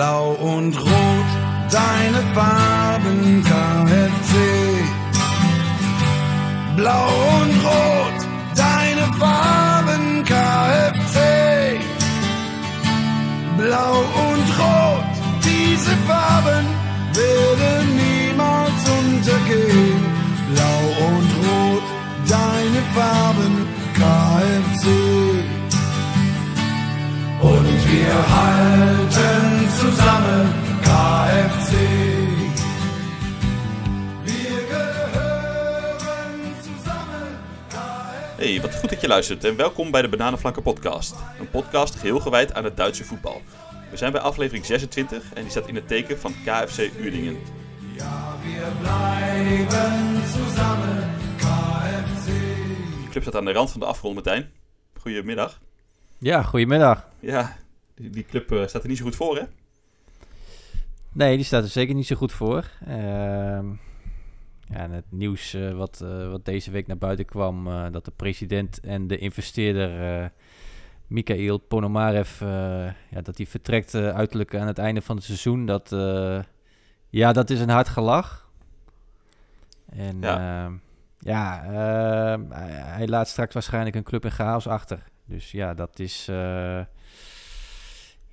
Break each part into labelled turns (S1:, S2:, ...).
S1: Blau und Rot, deine Farben KFC. Blau und Rot, deine Farben KFC. Blau und Rot, diese Farben werden niemals untergehen. Blau und Rot, deine Farben KFC. Und wir halten zusammen KFC. Wir gehören zusammen KFC.
S2: Hey, wat goed dat je luistert en welkom bij de Bananenflanken podcast. Een podcast geheel gewijd aan het Duitse voetbal. We zijn bij aflevering 26 en die staat in het teken van KFC Uerdingen.
S1: Ja, wir bleiben zusammen KFC.
S2: De club staat aan de rand van de afgrond, Martijn. Goedemiddag.
S3: Ja, goedemiddag.
S2: Ja, die, die club eh, staat er niet zo goed voor, hè?
S3: Nee, die staat er zeker niet zo goed voor. Ehm, ja, en het nieuws eh, wat, eh, wat deze week naar buiten kwam, eh, dat de president en de investeerder Mikhail Ponomarev, ja, dat die vertrekt uiterlijk aan het einde van het seizoen, dat, ja, dat is een hard gelach. En
S2: Ja.
S3: ja, ja ehm, hij, hij laat straks waarschijnlijk een club in chaos achter. Dus ja, dat is...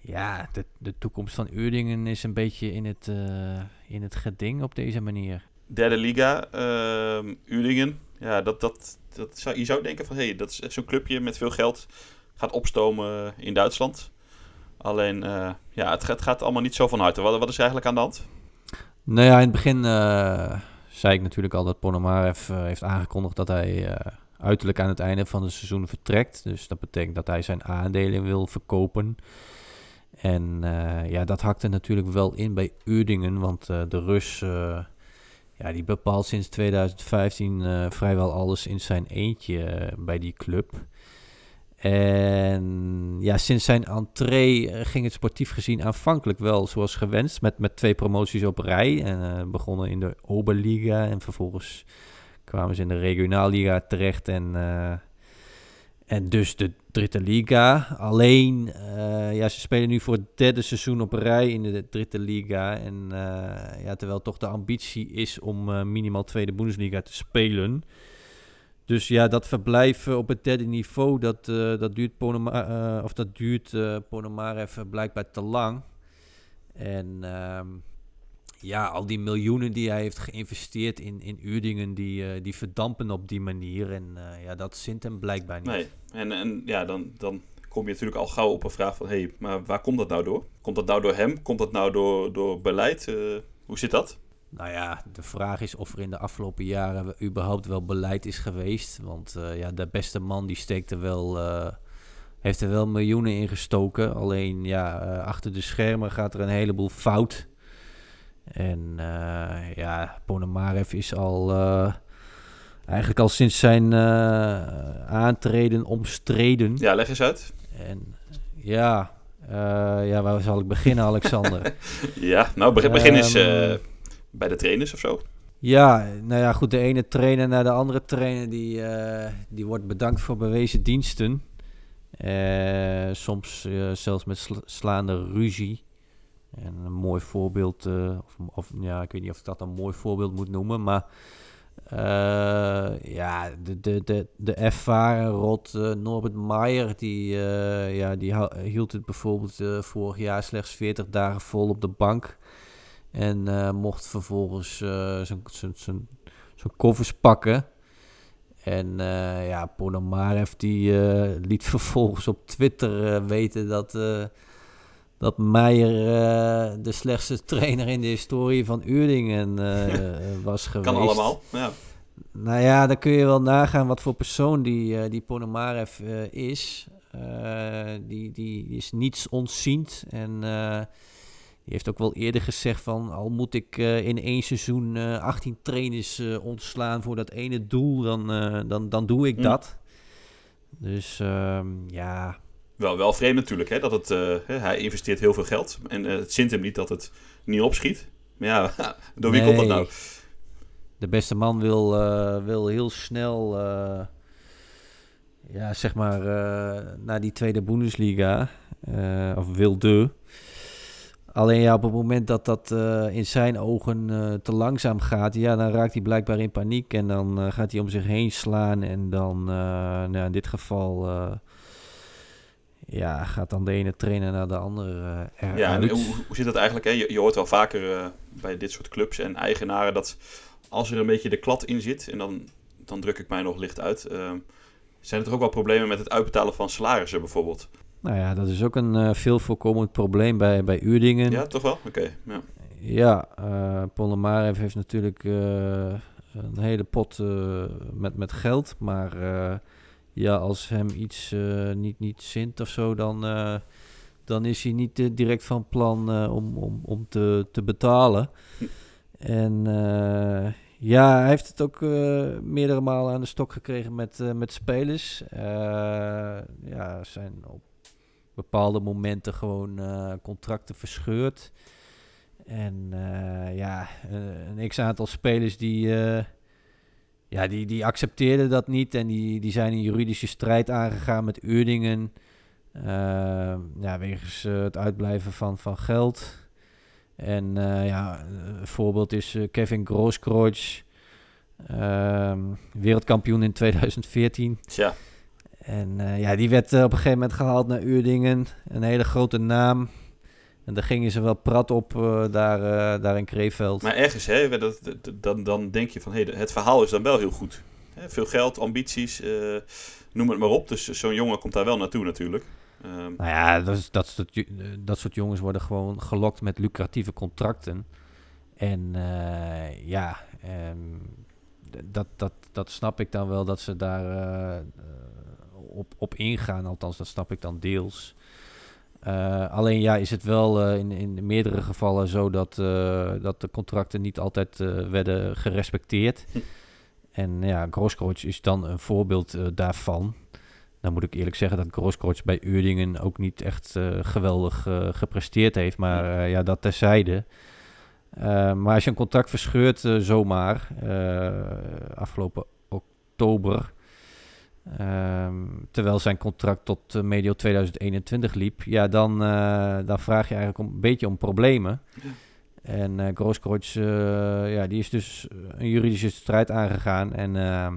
S3: ja, de, de toekomst van Uerdingen is een beetje in het, eh, in het geding op deze manier.
S2: Derde liga, ehm Uerdingen. Ja, dat, dat, dat zou, je zou denken van, hé, hey, dat is zo'n clubje met veel geld. Gaat opstomen in Duitsland. Alleen, eh, ja, het, gaat- het gaat allemaal niet zo van harte. Wat, wat is er eigenlijk aan de hand?
S3: Nou ja, in het begin eh, zei ik natuurlijk al dat Ponomarev heeft aangekondigd dat hij uiterlijk aan het einde van het seizoen vertrekt. Dus dat betekent dat hij zijn aandelen wil verkopen. En eh, ja, dat hakte natuurlijk wel in bij Uerdingen, want eh, de Rus eh, ja, die bepaalt sinds 2015 eh, vrijwel alles in zijn eentje bij die club. En ja, sinds zijn entree ging het sportief gezien aanvankelijk wel zoals gewenst. Met, met twee promoties op rij. En begonnen in de Oberliga. En vervolgens kwamen ze in de Regionalliga terecht. En, en dus de Dritte Liga. Alleen, eh, ja, ze spelen nu voor het derde seizoen op rij in de Dritte Liga. En eh, ja, terwijl toch de ambitie is om eh, minimaal tweede Bundesliga te spelen. Dus ja, dat verblijf op het derde niveau, dat, dat duurt, Ponema, eh, of dat duurt Ponomarev blijkbaar te lang. En ehm, ja, al die miljoenen die hij heeft geïnvesteerd in, in Uerdingen, die, eh, die verdampen op die manier. En eh, ja, dat zint hem blijkbaar niet.
S2: Nee, en, en ja, dan, dan kom je natuurlijk al gauw op een vraag van... hé, hey, maar waar komt dat nou door? Komt dat nou door hem? Komt dat nou door, door beleid? Eh, hoe zit dat?
S3: Nou ja, de vraag is of er in de afgelopen jaren überhaupt wel beleid is geweest. Want ja, de beste man die steekt er wel, heeft er wel miljoenen in gestoken. Alleen ja, achter de schermen gaat er een heleboel fout. En eh, ja, Ponomarev is al eh, eigenlijk al sinds zijn eh, aantreden omstreden.
S2: Ja, leg eens uit.
S3: En ja, ja, waar zal ik beginnen, Alexander?
S2: Ja, nou, begin, begin eens
S3: Ehm,
S2: eh, bij de trainers of zo.
S3: Ja, nou ja, goed. De ene trainer naar de andere trainer, die, die wordt bedankt voor bewezen diensten. Soms zelfs met sla- slaande ruzie. En een mooi voorbeeld, eh, of, of ja, ik weet niet of ik dat een mooi voorbeeld moet noemen, maar eh, ja, de, de, de, de ervaren rot eh, Norbert Maier, die, ja, die hield het bijvoorbeeld vorig jaar slechts 40 dagen vol op de bank. En mocht vervolgens zijn- zijn- koffers pakken. En eh, ja, Ponomarev die liet vervolgens op Twitter weten dat, dat Meijer eh, de slechtste trainer in de historie van Uerdingen eh, was geweest.
S2: Kan allemaal. Ja.
S3: Nou ja, dan kun je wel nagaan wat voor persoon die, eh, die Ponomarev eh, is. Eh, die, die is niets ontziend en eh, die heeft ook wel eerder gezegd van... al moet ik eh, in één seizoen eh 18 trainers eh, ontslaan voor dat ene doel, dan, eh, dan, dan doe ik
S2: Hm.
S3: dat. Dus ehm, ja,
S2: Wel, wel vreemd natuurlijk, hè, dat het, eh, hij investeert heel veel geld. En eh, het zint hem niet dat het niet opschiet. Maar ja, door wie komt dat nou?
S3: De beste man wil, eh, wil heel snel, ja, zeg maar, naar die tweede Bundesliga. eh, of wilde. alleen ja, op het moment dat dat in zijn ogen te langzaam gaat, ja, dan raakt hij blijkbaar in paniek en dan gaat hij om zich heen slaan en dan, nou, in dit geval, ja, gaat dan de ene trainer naar de andere eh,
S2: Ja, en hoe, hoe zit dat eigenlijk? Hè? Je, je hoort wel vaker eh, bij dit soort clubs en eigenaren dat als er een beetje de klad in zit, en dan, dan druk ik mij nog licht uit, eh, zijn er toch ook wel problemen met het uitbetalen van salarissen bijvoorbeeld?
S3: Nou ja, dat is ook een veel voorkomend probleem bij, bij Uerdingen.
S2: Ja, toch wel? Oké. ja.
S3: Ja, Polnamarev heeft natuurlijk een hele pot met, met geld. Maar ja, als hem iets eh, niet, niet zint of zo, dan, eh, dan is hij niet eh, direct van plan om, om, om te, te betalen. En ja, hij heeft het ook meerdere malen aan de stok gekregen met, met spelers. Ja, zijn op bepaalde momenten gewoon contracten verscheurd. En ja, een x-aantal spelers die, ja, die, die accepteerden dat niet. En die, die zijn een juridische strijd aangegaan met Uerdingen. eh, ja, wegens eh, het uitblijven van, van geld. En eh, ja, een voorbeeld is Kevin Grosskreutz. ehm, wereldkampioen in 2014.
S2: Tja,
S3: En ja, die werd op een gegeven moment gehaald naar Uerdingen. Een hele grote naam. En daar gingen ze wel prat op eh, daar, eh, daar in Kreeveld.
S2: maar ergens, hè, dat, dat- dan, dan denk je van, hé, het verhaal is dan wel heel goed. Hè, veel geld, ambities, eh, noem het maar op. Dus zo'n jongen komt daar wel naartoe natuurlijk. Ehm,
S3: Nou ja, dat, is, dat, soort, dat soort jongens worden gewoon gelokt met lucratieve contracten. En ja, ehm, dat, dat, dat snap ik dan wel dat ze daar op, op ingaan. Althans, dat snap ik dan deels. Eh, alleen ja, is het wel eh, in, in meerdere gevallen zo dat, eh, dat de contracten niet altijd werden gerespecteerd.
S2: Hm.
S3: En ja, Grosskreutz is dan een voorbeeld daarvan. Dan moet ik eerlijk zeggen dat Grosskreutz bij Uerdingen ook niet echt geweldig gepresteerd heeft. Maar eh, ja, dat terzijde. Maar als je een contract verscheurt zomaar, afgelopen oktober, ehm, terwijl zijn contract tot eh, medio 2021 liep, ja, dan, eh, dan vraag je eigenlijk om, een beetje om problemen.
S2: Ja.
S3: En eh, ja, die is dus een juridische strijd aangegaan en ehm,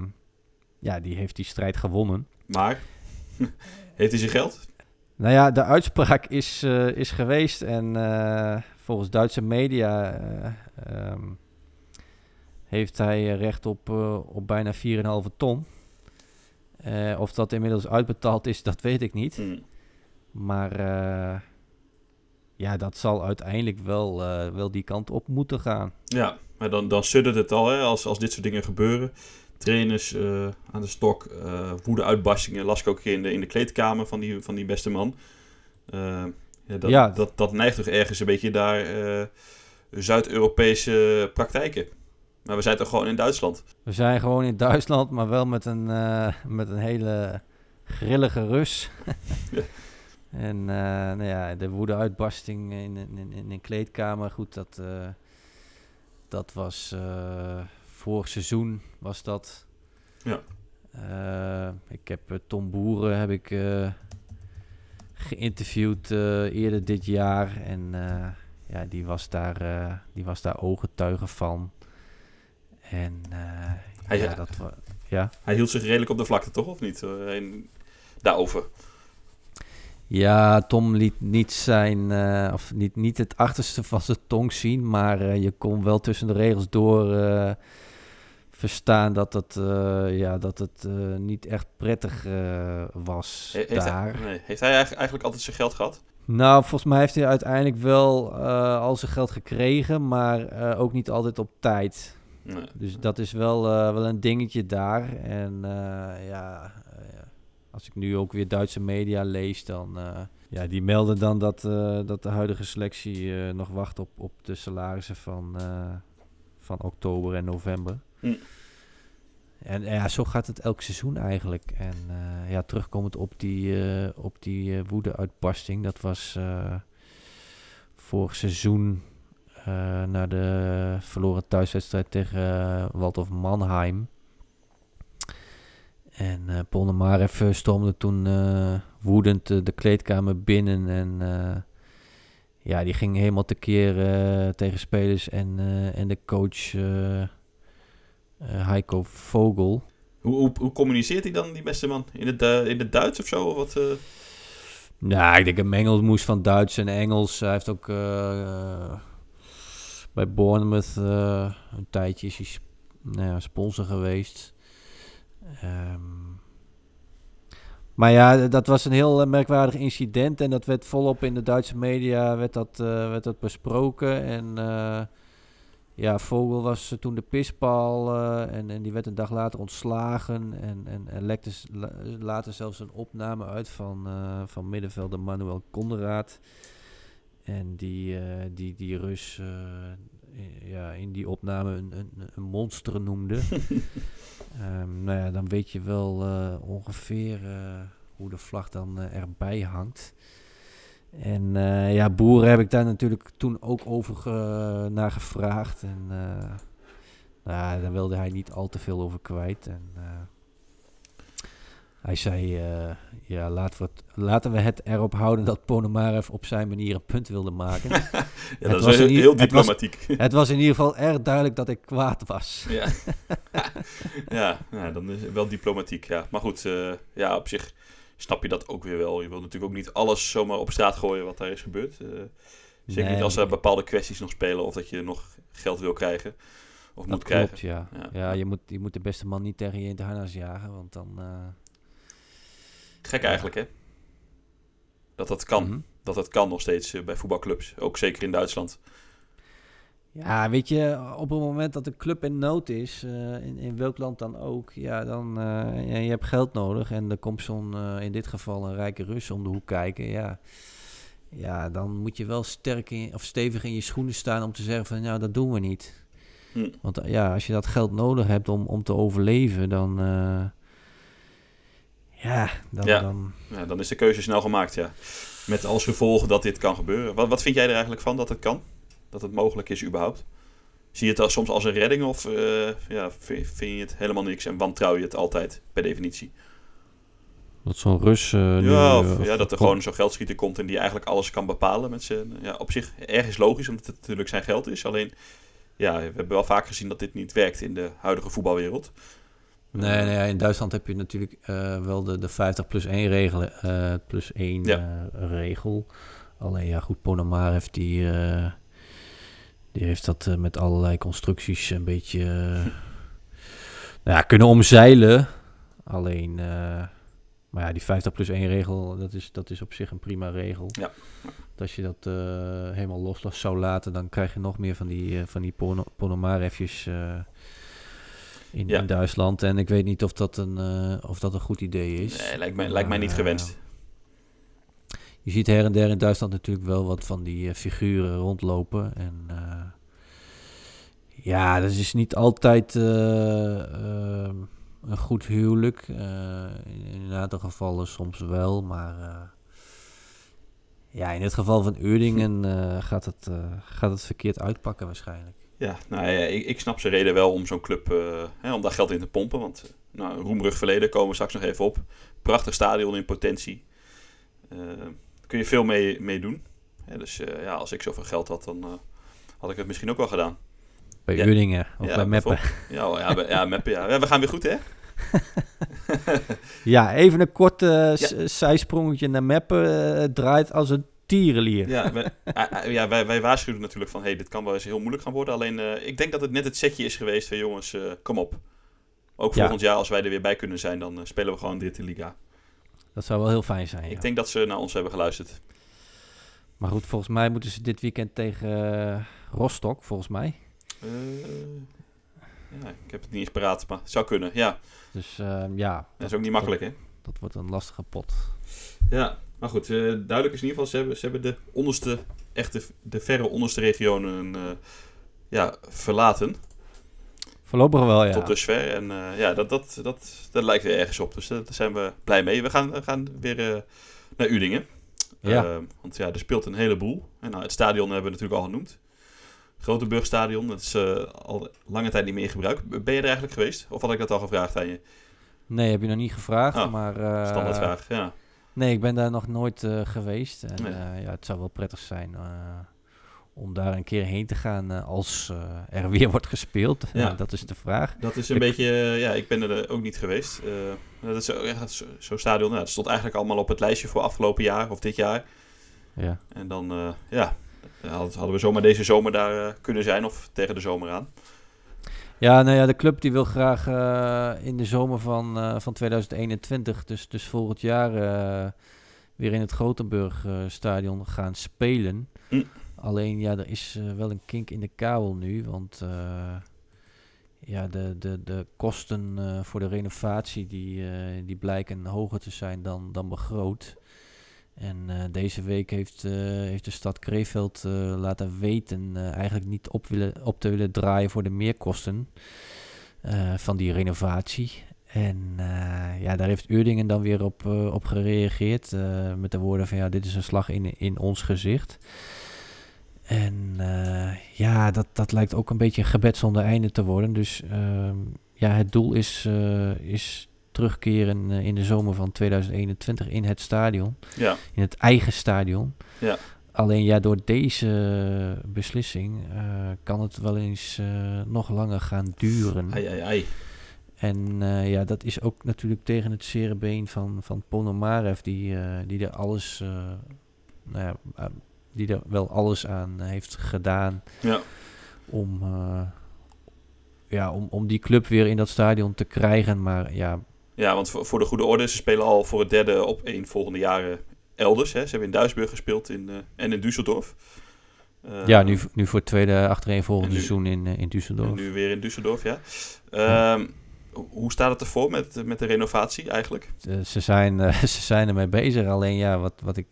S3: ja, die heeft die strijd gewonnen.
S2: maar, heeft hij zijn geld?
S3: Nou ja, de uitspraak is, is geweest en volgens Duitse media eh, ehm, heeft hij recht op, op bijna 4,5 ton. Eh, of dat inmiddels uitbetaald is, dat weet ik niet.
S2: Hm.
S3: Maar eh, ja, dat zal uiteindelijk wel, eh, wel die kant op moeten gaan.
S2: Ja, maar dan, dan suddert het al, hè, als, als dit soort dingen gebeuren. Trainers aan de stok, eh woede-uitbarstingen las ik ook in de, in de kleedkamer van die, van die beste man. Ja, dat,
S3: Ja.
S2: Dat, dat neigt toch ergens een beetje daar Zuid-Europese praktijken. Maar we zijn toch gewoon in Duitsland.
S3: We zijn gewoon in Duitsland, maar wel met een, eh, met een hele grillige Rus.
S2: Ja.
S3: En eh, nou ja, de woede-uitbarsting in, in, in, in een kleedkamer, goed, dat, eh, dat was vorig seizoen was dat.
S2: Ja.
S3: Ik heb Tom Boeren heb ik geïnterviewd eerder dit jaar en ja, die was daar, die was daar ooggetuige van. En eh,
S2: Hij-
S3: ja, dat ja.
S2: Hij hield zich redelijk op de vlakte, toch? Of niet? Daarover.
S3: Ja, Tom liet niet zijn, eh, of niet, niet het achterste van zijn tong zien, maar eh, je kon wel tussen de regels door verstaan dat het, ja, dat het niet echt prettig was
S2: He- heeft,
S3: daar.
S2: hij, nee. heeft hij eigenlijk, eigenlijk altijd zijn geld gehad?
S3: Nou, volgens mij heeft hij uiteindelijk wel al zijn geld gekregen, maar ook niet altijd op tijd.
S2: Nee.
S3: Dus dat is wel, eh, wel een dingetje daar. En eh, ja, eh, als ik nu ook weer Duitse media lees, dan... ja, die melden dan dat, dat de huidige selectie nog wacht op, op de salarissen van, van oktober en november.
S2: Hm.
S3: En ja, zo gaat het elk seizoen eigenlijk. En ja, terugkomend op die, eh, op die woede-uitbarsting. Dat was vorig seizoen eh na de verloren thuiswedstrijd tegen uh, Waldorf Mannheim. En uh, Polnamarev stormde toen uh, woedend uh, de kleedkamer binnen. En uh, ja, die ging helemaal tekeer eh tegen spelers en, eh, en de coach eh, eh, Heiko Vogel.
S2: Hoe, hoe, hoe communiceert hij dan, die beste man? In het, in het Duits of zo? Of wat, eh?
S3: Nou, ik denk een mengelmoes van Duits en Engels. Hij heeft ook eh, eh, bij Bournemouth eh, een tijdje is hij nou ja, sponsor geweest. Ehm, maar ja, dat was een heel eh, merkwaardig incident en dat werd volop in de Duitse media werd dat, eh, werd dat besproken. En ja, Vogel was toen de pispaal en, en die werd een dag later ontslagen. En, en, lekte later zelfs een opname uit van, van middenvelder Manuel Konraad. En die, eh, die, die Rus eh, i- ja, in die opname een, een, een monster noemde. Ehm, nou ja, dan weet je wel eh, ongeveer hoe de vlag dan erbij hangt. En ja, Boeren heb ik daar natuurlijk toen ook over naar gevraagd. En nou daar wilde hij niet al te veel over kwijt. En hij zei, eh, ja, laten we, het, laten we het erop houden dat Ponomarev op zijn manier een punt wilde maken.
S2: ja, dat is
S3: was
S2: heel,
S3: het was-
S2: diplomatiek.
S3: het was in ieder geval erg duidelijk dat ik kwaad was.
S2: Ja, ja nou, dan is het wel diplomatiek. Ja. Maar goed, eh, ja, op zich snap je dat ook weer wel. Je wil natuurlijk ook niet alles zomaar op straat gooien wat daar is gebeurd. Eh, zeker
S3: Nee,
S2: niet als er bepaalde kwesties nog spelen of dat je nog geld wil krijgen. Of
S3: Dat
S2: moet krijgen.
S3: klopt, ja.
S2: Ja.
S3: Ja, je, moet, je moet de beste man niet tegen je in de harnas jagen, want dan...
S2: Gek eigenlijk, hè? Dat dat kan.
S3: mhm.
S2: Dat dat kan nog steeds eh, bij voetbalclubs. Ook zeker in Duitsland.
S3: Ja, weet je, op het moment dat een club in nood is, eh, in, in welk land dan ook, ja, dan eh, ja, je hebt geld nodig en er komt zo'n, eh, in dit geval een rijke Rus om de hoek kijken, ja. Ja, dan moet je wel sterk in, of stevig in je schoenen staan om te zeggen van, nou, dat doen we niet.
S2: Hm.
S3: Want ja, als je dat geld nodig hebt om, om te overleven, dan, eh, ja, dan,
S2: Ja.
S3: dan
S2: Ja, dan is de keuze snel gemaakt, ja. Met als gevolg dat dit kan gebeuren. Wat, wat vind jij er eigenlijk van dat het kan? Dat het mogelijk is überhaupt? Zie je het als, soms als een redding of eh, ja, vind, vind je het helemaal niks en wantrouw je het altijd per definitie?
S3: dat zo'n Rus eh, nu,
S2: ja,
S3: eh,
S2: of,
S3: of-
S2: ja, dat er gewoon zo'n geldschieter komt en die eigenlijk alles kan bepalen met zijn... Ja, op zich ergens logisch, omdat het natuurlijk zijn geld is. Alleen, ja, we hebben wel vaak gezien dat dit niet werkt in de huidige voetbalwereld.
S3: Nee, nee, in Duitsland heb je natuurlijk eh, wel de, de 50 plus 1 regel, eh, plus 1
S2: Ja.
S3: eh, regel. Alleen ja, goed, Ponomarev die, eh, die heeft dat met allerlei constructies een beetje nou ja, kunnen omzeilen. Alleen, maar ja, die 50 plus 1 regel, dat is, dat is op zich een prima regel.
S2: Ja.
S3: Dat Als je dat helemaal los zou laten, dan krijg je nog meer van die, van die Pono- Ponomarevjes eh in,
S2: Ja.
S3: in Duitsland. En ik weet niet of dat een, eh, of dat een goed idee is.
S2: Nee, lijkt mij, lijkt mij niet
S3: Maar,
S2: gewenst.
S3: Je ziet her en der in Duitsland natuurlijk wel wat van die eh, figuren rondlopen. En eh, ja, dat is niet altijd eh, ehm, een goed huwelijk. Eh, in, een aantal gevallen soms wel, maar eh, ja, in het geval van Uerdingen eh, gaat, het, eh, gaat het verkeerd uitpakken waarschijnlijk.
S2: Ja, nou ja, ik, ik snap zijn reden wel om zo'n club, eh, hè, om daar geld in te pompen. Want eh, nou, een roemrug verleden komen we straks nog even op. Prachtig stadion in potentie. Eh, kun je veel mee, mee doen. Hè, dus eh, ja, als ik zoveel geld had, dan eh, had ik het misschien ook wel gedaan.
S3: Bij
S2: Ja.
S3: Of
S2: Ja,
S3: bij Meppen.
S2: bijvoorbeeld. Ja, wel, ja, bij- ja, Meppen, ja. ja. We gaan weer goed, hè?
S3: Ja, even een kort s- zijsprongetje naar Meppen. het draait als een tierenlier.
S2: Ja, wij, ah, ah, ja wij, wij waarschuwden natuurlijk van... hey, dit kan wel eens heel moeilijk gaan worden. Alleen, eh, ik denk dat het net het setje is geweest van... jongens, eh, kom op. Ook
S3: Ja.
S2: volgend jaar, als wij er weer bij kunnen zijn... dan eh, spelen we gewoon dit in Liga.
S3: Dat zou wel heel fijn zijn. Ja.
S2: Ik denk dat ze naar ons hebben geluisterd.
S3: Maar goed, volgens mij moeten ze dit weekend tegen Rostock, volgens mij.
S2: Ja, ik heb het niet eens paraat, maar het zou kunnen. Ja,
S3: Dus eh, ja,
S2: dat is ook niet makkelijk, hè?
S3: dat wordt een lastige pot.
S2: Ja, maar goed, eh, duidelijk is in ieder geval... ze hebben, ze hebben de onderste, echt de, de verre onderste regionen eh, ja, verlaten.
S3: Voorlopig wel, ja.
S2: tot dusver. En eh, ja, dat, dat, dat, dat lijkt weer ergens op. Dus daar zijn we blij mee. We gaan, we gaan weer naar Udingen.
S3: Ja.
S2: Want ja, er speelt een heleboel. En nou, het stadion hebben we natuurlijk al genoemd. Grote Burgstadion. Dat is al lange tijd niet meer in gebruik. Ben je er eigenlijk geweest? Of had ik dat al gevraagd aan je?
S3: Nee, heb je nog niet gevraagd,
S2: Oh,
S3: maar... eh,
S2: Standaardvraag, ja.
S3: Nee, ik ben daar nog nooit eh, geweest. En
S2: Nee.
S3: eh, ja, het zou wel prettig zijn eh, om daar een keer heen te gaan als er weer wordt gespeeld.
S2: Ja.
S3: Dat is de vraag.
S2: Dat is een
S3: Ik-
S2: beetje, ja, ik ben er ook niet geweest. Dat is zo- ja, zo- zo'n stadion, nou, het stond eigenlijk allemaal op het lijstje voor afgelopen jaar of dit jaar.
S3: Ja.
S2: En dan, ja, hadden we zomaar deze zomer daar kunnen zijn of tegen de zomer aan.
S3: Ja, nou ja, de club die wil graag eh, in de zomer van, eh, van 2021, dus, dus volgend jaar, eh, weer in het Gothenburg stadion gaan spelen.
S2: Hm.
S3: Alleen ja, er is wel een kink in de kabel nu, want eh, ja, de, de, de kosten voor de renovatie die, die blijken hoger te zijn dan, dan begroot. En eh, deze week heeft, eh, heeft de stad Krefeld eh, laten weten eigenlijk niet op, willen, op te willen draaien voor de meerkosten van die renovatie. En ja, daar heeft Uerdingen dan weer op, op gereageerd met de woorden van ja, dit is een slag in, in ons gezicht. En ja, dat, dat lijkt ook een beetje een gebed zonder einde te worden. Dus ehm, ja, het doel is, is terugkeren eh, in de zomer van 2021 in het stadion.
S2: Ja,
S3: In het eigen stadion.
S2: Ja.
S3: Alleen ja, door deze beslissing eh, kan het wel eens eh, nog langer gaan duren.
S2: ai, ai, ai.
S3: En ja, dat is ook natuurlijk tegen het zere been van, van Ponomarev, die, die er alles, nou ja, die er wel alles aan heeft gedaan
S2: Ja,
S3: om, ja, om, om die club weer in dat stadion te krijgen. Maar ja,
S2: ja want voor, voor de goede orde, ze spelen al voor het derde op één volgende jaren elders. Hè. Ze hebben in Duisburg gespeeld in, eh, en in Düsseldorf. Eh,
S3: ja nu, nu voor het tweede achtereenvolgende
S2: en
S3: seizoen in, eh, in
S2: En
S3: Düsseldorf.
S2: nu weer in Düsseldorf, ja. Ehm, ho- Hoe staat het ervoor met, met de renovatie eigenlijk?
S3: Ze, zijn, ze zijn ermee bezig. Alleen ja, wat, wat ik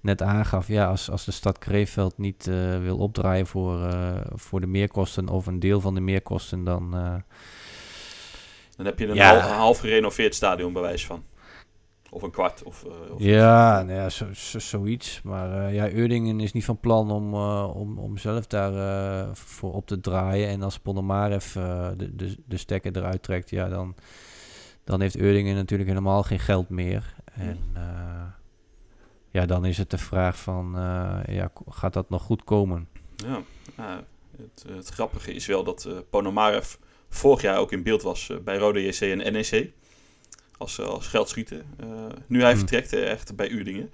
S3: net aangaf, ja, als, als de stad Kreeveld niet wil opdraaien voor, voor de meerkosten of een deel van de meerkosten, dan
S2: Dan heb je een,
S3: Ja.
S2: half gerenoveerd stadion bij wijze van. Of een kwart. Of, eh, of
S3: ja, nou ja zo, zo- zoiets. Maar eh, ja, Eurdingen is niet van plan om, eh, om, om zelf daar voor op te draaien. En als Ponomarev de, de, de stekker eruit trekt, ja, dan, dan heeft Eurdingen natuurlijk helemaal geen geld meer. En eh, ja, dan is het de vraag van, ja, gaat dat nog goed komen?
S2: Ja, ja, het, het grappige is wel dat Ponomarev vorig jaar ook in beeld was eh, bij Rode JC en NEC. Als, eh, als geldschieter. Eh, nu hij
S3: Hmm.
S2: vertrekt echt bij Uerdingen.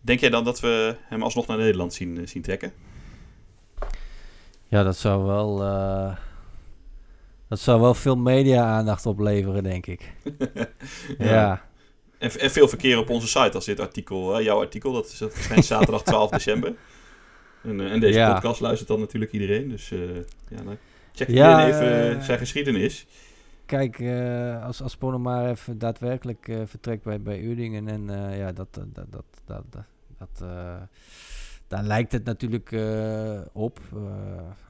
S2: Denk jij dan dat we hem alsnog naar Nederland zien, zien trekken?
S3: Ja, dat zou wel, dat zou wel veel media-aandacht opleveren, denk ik. ja.
S2: En, en veel verkeer op onze site als dit artikel, jouw artikel. Dat, is, dat verschijnt zaterdag 12 december. En, en deze
S3: Ja.
S2: podcast luistert dan natuurlijk iedereen. Dus ja, dan check
S3: Ja,
S2: even
S3: eh,
S2: zijn geschiedenis.
S3: Kijk, eh, als, als Ponomarev daadwerkelijk eh, vertrekt bij, bij Uerdingen en ja, dat, dat, dat, dat, dat, daar lijkt het natuurlijk op.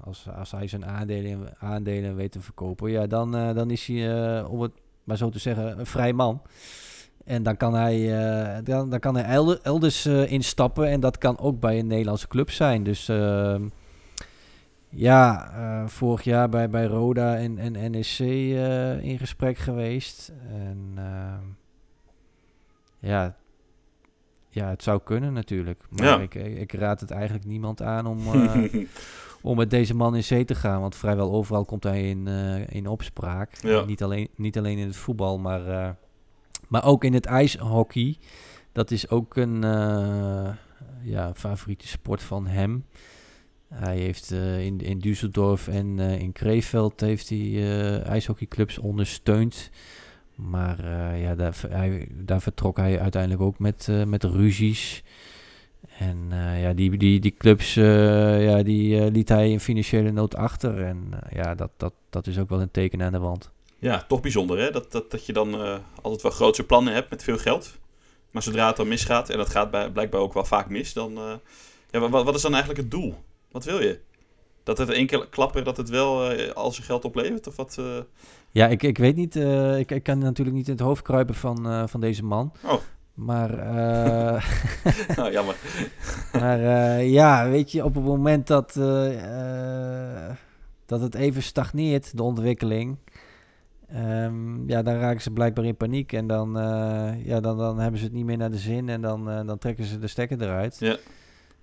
S3: als, als hij zijn aandelen, aandelen weet te verkopen, ja, dan, dan is hij, om het maar zo te zeggen, een vrij man. En dan kan hij, dan, dan kan hij elder- elders instappen en dat kan ook bij een Nederlandse club zijn. Dus ja, eh, vorig jaar bij, bij Roda en, en NEC eh, in gesprek geweest. En ehm, ja, ja, het zou kunnen natuurlijk. Maar
S2: Ja.
S3: ik, ik raad het eigenlijk niemand aan om, eh, om met deze man in zee te gaan. Want vrijwel overal komt hij in, eh, in opspraak.
S2: Ja.
S3: Niet, alleen, niet alleen in het voetbal, maar, eh, maar ook in het ijshockey. Dat is ook een eh, ja, favoriete sport van hem. Hij heeft eh, in, in Düsseldorf en eh, in Krefeld heeft hij eh, ijshockeyclubs ondersteund. Maar ja, daar, hij, daar vertrok hij uiteindelijk ook met, met ruzies. En ja, die, die, die clubs ja, die, liet hij in financiële nood achter. En ja, dat, dat, dat is ook wel een teken aan de wand.
S2: Ja, toch bijzonder hè. Dat, dat, dat je dan altijd wel grootse plannen hebt met veel geld. Maar zodra het dan misgaat, en dat gaat bij, blijkbaar ook wel vaak mis, dan... ja, wat, wat is dan eigenlijk het doel? Wat wil je? Dat het één keer klapper, dat het wel eh, al zijn geld oplevert? Of wat? eh?
S3: Ja, ik, ik weet niet. eh, ik, ik kan natuurlijk niet in het hoofd kruipen van, van deze man.
S2: Oh.
S3: Maar, eh,
S2: nou, jammer.
S3: maar ja, weet je, op het moment dat, dat het even stagneert, de ontwikkeling. Ehm, ja, dan raken ze blijkbaar in paniek. En dan, ja, dan, dan hebben ze het niet meer naar de zin. En dan, dan trekken ze de stekker eruit.
S2: Ja.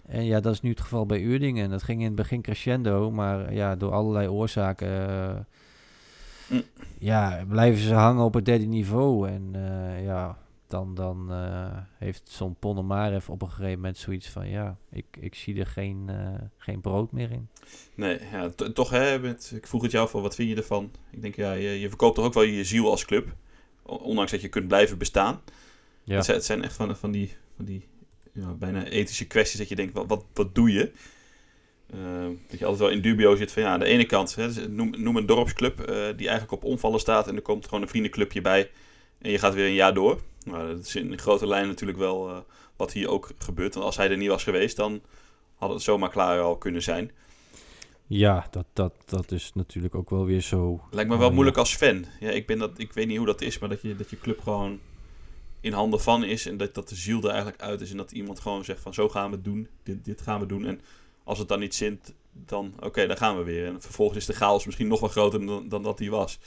S3: En ja, dat is nu het geval bij Uerdingen. Dat ging in het begin crescendo. Maar ja, door allerlei oorzaken... eh,
S2: Mm.
S3: Ja, blijven ze hangen op het derde niveau. En eh, ja, dan, dan eh, heeft zo'n Ponomarev op een gegeven moment zoiets van... Ja, ik, ik zie er geen, geen brood meer in.
S2: Nee, ja, to- toch hè, met, ik vroeg het jou van wat vind je ervan? Ik denk, ja, je, je verkoopt toch ook wel je ziel als club. Ondanks dat je kunt blijven bestaan.
S3: Ja,
S2: Het, zijn, het zijn echt van, van die, van die ja, bijna ethische kwesties dat je denkt, wat, wat, wat doe je? Eh, dat je altijd wel in dubio zit van ja, aan de ene kant, hè, dus noem, noem een dorpsclub eh, die eigenlijk op omvallen staat en er komt gewoon een vriendenclubje bij en je gaat weer een jaar door. Nou, dat is in grote lijnen natuurlijk wel eh, wat hier ook gebeurt. Want als hij er niet was geweest, dan had het zomaar klaar al kunnen zijn.
S3: ja dat, dat, dat is natuurlijk ook wel weer zo...
S2: Lijkt me wel moeilijk als fan. Ja, ik, ben dat, ik weet niet hoe dat is, maar dat je, dat je club gewoon in handen van is. En dat, dat de ziel er eigenlijk uit is. En dat iemand gewoon zegt van zo gaan we het doen. Dit, dit gaan we doen. En als het dan niet zint, dan oké, dan gaan we weer. En vervolgens is de chaos misschien nog wel groter dan, dan dat die was.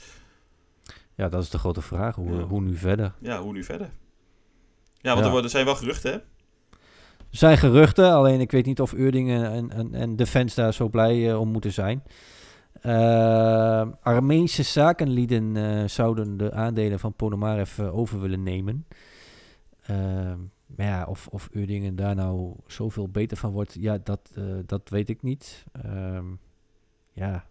S3: Ja, dat is de grote vraag. Hoe,
S2: Ja.
S3: hoe nu verder?
S2: Ja, hoe nu verder? Ja, want
S3: Ja.
S2: Er, worden, zijn wel geruchten, hè?
S3: Er zijn geruchten, alleen ik weet niet of Uerdingen en, en, en de fans daar zo blij eh, om moeten zijn. Eh, Armeense zakenlieden eh, zouden de aandelen van Ponomarev eh, over willen nemen. Eh, maar ja, of, of Uerdingen daar nou zoveel beter van wordt, ja, dat, dat weet ik niet. Ehm, ja,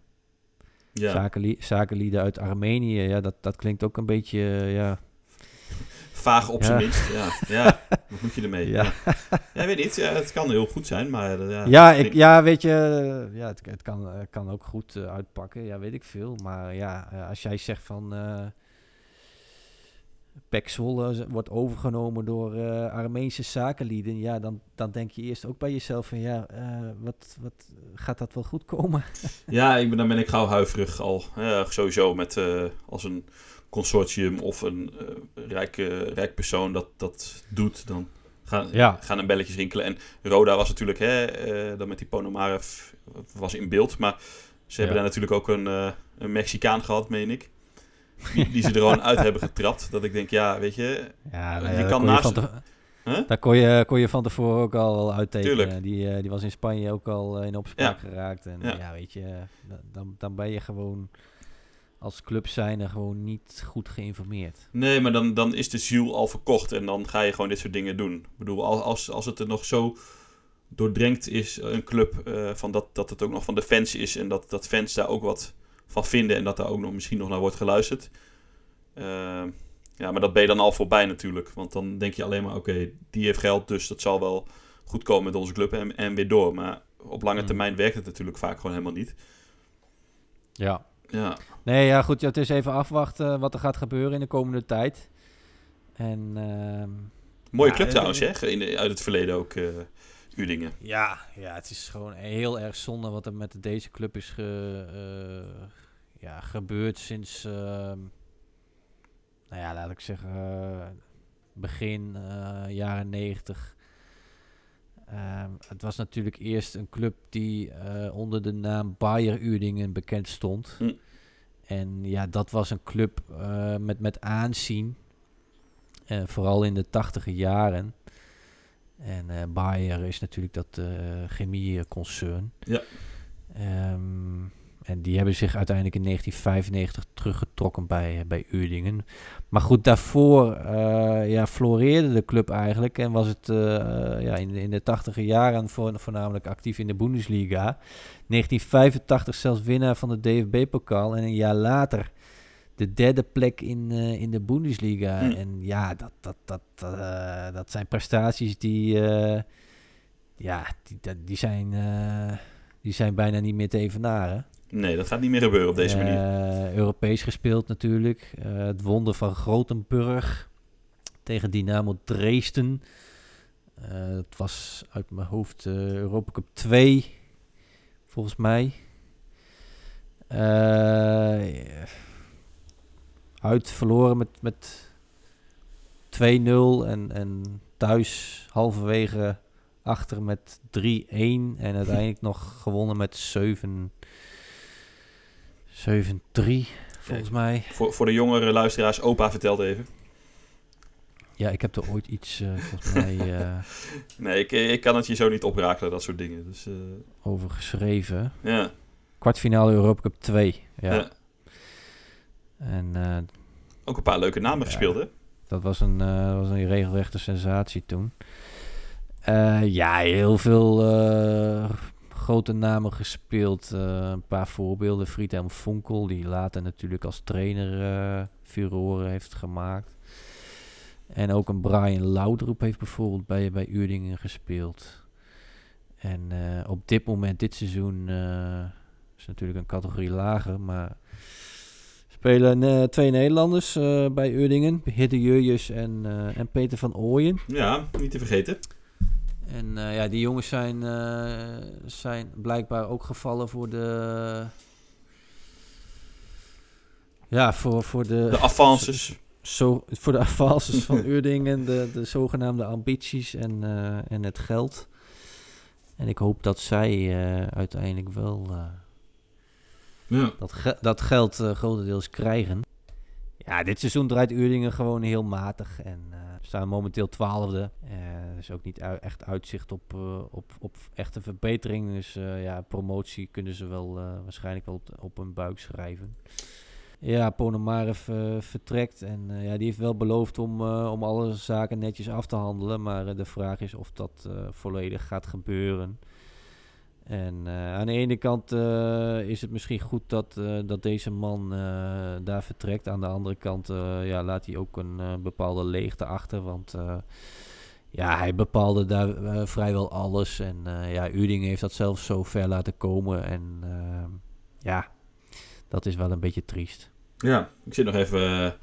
S2: Ja.
S3: zakenlie- zakenlieden uit Armenië, ja, dat, dat klinkt ook een beetje, ja,
S2: Vaag op zijn
S3: Ja.
S2: minst. Ja, ja. wat moet je ermee?
S3: Ja.
S2: Ja, weet niet. Ja, het kan heel goed zijn, maar... eh, Ja,
S3: Ja, ik, ja weet je, eh, ja, het, het kan, eh, kan ook goed uitpakken. Ja, weet ik veel. Maar ja, als jij zegt van... Pek Zwolle z- wordt overgenomen door Armeense zakenlieden... Ja, dan, dan denk je eerst ook bij jezelf van... Ja, wat, wat gaat dat wel goed komen?
S2: Ja, ik ben, dan ben ik gauw huiverig al. Sowieso met als een consortium of een eh rijke, rijk persoon dat, dat doet, dan gaan,
S3: Ja.
S2: gaan er belletjes rinkelen. En Roda was natuurlijk, hè, eh, dan met die Ponomarev was in beeld. Maar ze hebben
S3: Ja.
S2: daar natuurlijk ook een, eh, een Mexicaan gehad, meen ik. Die, die ze er gewoon uit hebben getrapt. Dat ik denk, ja, weet je,
S3: Ja,
S2: Je
S3: nou
S2: kan
S3: je
S2: naast-
S3: van te-
S2: Huh?
S3: Daar kon je, kon je van tevoren ook al uittekenen.
S2: Tuurlijk.
S3: Die, eh, die was in Spanje ook al eh, in opspraak geraakt. En
S2: Ja.
S3: weet je, eh, dan, dan ben je gewoon als club zijnde gewoon niet goed geïnformeerd.
S2: Nee, maar dan, dan is de ziel al verkocht en dan ga je gewoon dit soort dingen doen. Ik bedoel, als, als, het er nog zo doordrenkt is, een club, eh, van dat, dat het ook nog van de fans is en dat, dat fans daar ook wat van vinden en dat daar ook nog misschien nog naar wordt geluisterd. Eh, ja, maar dat ben je dan al voorbij natuurlijk. Want dan denk je alleen maar, oké, die heeft geld, dus dat zal wel goed komen met onze club en, en weer door. Maar op lange
S3: Mm.
S2: termijn werkt het natuurlijk vaak gewoon helemaal niet.
S3: Ja.
S2: Ja,
S3: Nee, ja, goed. Ja, het is even afwachten wat er gaat gebeuren in de komende tijd. En ehm,
S2: mooie
S3: Ja,
S2: club
S3: eh,
S2: trouwens, hè? In, uit het verleden ook, eh Udingen.
S3: ja, ja, het is gewoon heel erg zonde wat er met deze club is ge, eh, ja, gebeurd sinds, ehm, nou ja, laat ik zeggen, eh, begin eh, jaren negentig. Ehm, het was natuurlijk eerst een club die eh, onder de naam Bayer Uerdingen bekend stond.
S2: Hm.
S3: En ja, dat was een club eh, met, met aanzien. Eh, vooral in de tachtige jaren. En Bayer is natuurlijk dat chemieconcern.
S2: Ja.
S3: Ehm, en die hebben zich uiteindelijk in 1995 teruggetrokken bij, eh, bij Uerdingen. Maar goed, daarvoor eh, ja, floreerde de club eigenlijk. En was het eh, ja, in, de- in de tachtige jaren voor, voornamelijk actief in de Bundesliga. 1985 zelfs winnaar van de DFB-pokaal. En een jaar later de derde plek in, in de Bundesliga.
S2: Hm.
S3: En ja, dat, dat, dat, dat zijn prestaties die, ja, die, die, zijn, die zijn bijna niet meer te evenaren.
S2: Nee, dat gaat niet meer gebeuren op deze manier.
S3: Eh, Europees gespeeld natuurlijk. Eh, het wonder van Grotenburg tegen Dynamo Dresden. Eh het was uit mijn hoofd Europa Cup 2, volgens mij. Uit verloren met, met 2-0 en, en thuis halverwege achter met 3-1 en uiteindelijk nog gewonnen met 7 7-3, volgens mij.
S2: Voor, voor de jongere luisteraars, opa vertelt even.
S3: Ja, ik heb er ooit iets, eh, volgens mij, eh,
S2: Nee, ik, ik kan het je zo niet oprakelen, dat soort dingen. Dus eh,
S3: over geschreven.
S2: ja.
S3: Kwartfinale Europa Cup 2. Ja.
S2: Ja.
S3: En eh,
S2: Ook een paar leuke namen
S3: Ja.
S2: gespeeld, hè?
S3: dat was een, eh, was een regelrechte sensatie toen. Eh, ja, heel veel eh, grote namen gespeeld. Eh, een paar voorbeelden. Friedhelm Vonkel, die later natuurlijk als trainer eh furoren heeft gemaakt. En ook een Brian Laudrup heeft bijvoorbeeld bij, bij Uerdingen gespeeld. En eh, op dit moment, dit seizoen, is natuurlijk een categorie lager, maar spelen twee Nederlanders bij Uerdingen. Hidde Jurjus en, en Peter van Ooyen.
S2: Ja, niet te vergeten.
S3: En eh, ja, die jongens zijn, eh, zijn blijkbaar ook gevallen voor de... Ja, voor, voor de...
S2: De avances.
S3: zo, voor de avances van Uerdingen, de, de zogenaamde ambities en, eh, en het geld. En ik hoop dat zij uiteindelijk wel
S2: Ja.
S3: dat, ge- dat geld grotendeels krijgen. Ja, dit seizoen draait Uerdingen gewoon heel matig en staan momenteel twaalfde. Eh, er is ook niet echt uitzicht op, eh, op, op echte verbetering. Dus eh, ja, promotie kunnen ze wel eh, waarschijnlijk wel op, op hun buik schrijven. Ja, Ponomarev eh, vertrekt en eh, ja, die heeft wel beloofd om, eh, om alle zaken netjes af te handelen. Maar eh, de vraag is of dat eh, volledig gaat gebeuren. En eh, aan de ene kant eh, is het misschien goed dat, eh, dat deze man daar vertrekt. Aan de andere kant ja, laat hij ook een bepaalde leegte achter. Want ja, hij bepaalde daar vrijwel alles. En ja, Uding heeft dat zelfs zo ver laten komen. En ja, dat is wel een beetje triest.
S2: Ja, ik zit nog even,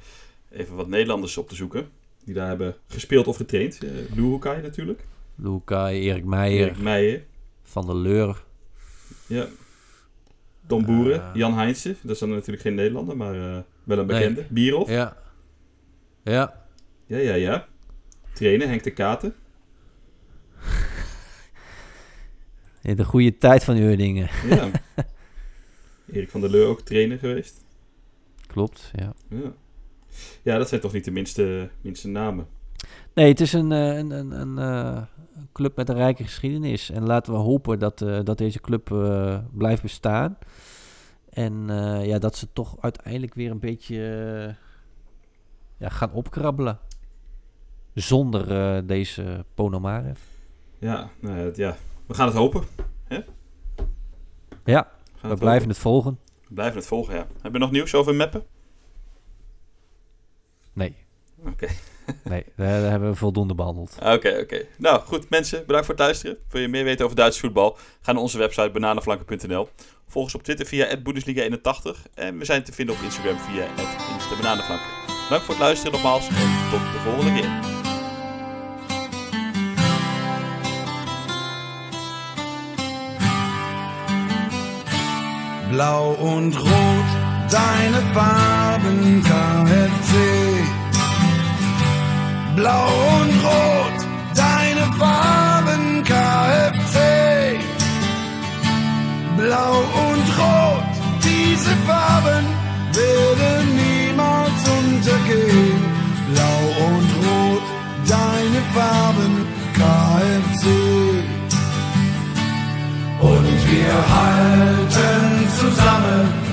S2: even wat Nederlanders op te zoeken. Die daar hebben gespeeld of getraind. Uh, Luhukai natuurlijk.
S3: Lukai, Erik Meijer,
S2: Erik Meijer.
S3: Van der Leur.
S2: Ja. Tom Boeren.
S3: Eh.
S2: Jan Heinze. Dat is dan natuurlijk geen Nederlander, maar eh, wel een
S3: Nee.
S2: bekende. Bierhoff.
S3: Ja. Ja.
S2: Ja, ja, ja. Trainer Henk de Katen.
S3: In de goede tijd van Uerdingen.
S2: Ja. Erik van der Leur ook trainer geweest.
S3: Klopt, ja.
S2: Ja. Ja, dat zijn toch niet de minste, minste namen.
S3: Nee, het is een, eh, een, een, een eh, een club met een rijke geschiedenis. En laten we hopen dat, eh, dat deze club blijft bestaan. En ja, dat ze toch uiteindelijk weer een beetje ja, gaan opkrabbelen. Zonder deze Ponomarev.
S2: Ja, nou ja, we gaan het hopen.
S3: Ja,
S2: We, gaan
S3: we
S2: het
S3: blijven
S2: hopen.
S3: het volgen.
S2: We blijven het volgen, ja. Hebben we nog nieuws over Meppen?
S3: Nee,
S2: Oké,
S3: nee daar hebben we voldoende behandeld.
S2: oké, oké. Nou, goed mensen, bedankt voor het luisteren. Wil je meer weten over Duits voetbal? Ga naar onze website bananenflanken.nl. Volg ons op Twitter via @bundesliga81 en we zijn te vinden op Instagram via @instabananenflanken. Bedankt voor het luisteren nogmaals en tot de volgende keer.
S1: Blau und Rot, deine Farben KFC. Blau und Rot, deine Farben KFC. Blau und Rot, diese Farben werden niemals untergehen. Blau und Rot, deine Farben KFC. Und wir halten zusammen,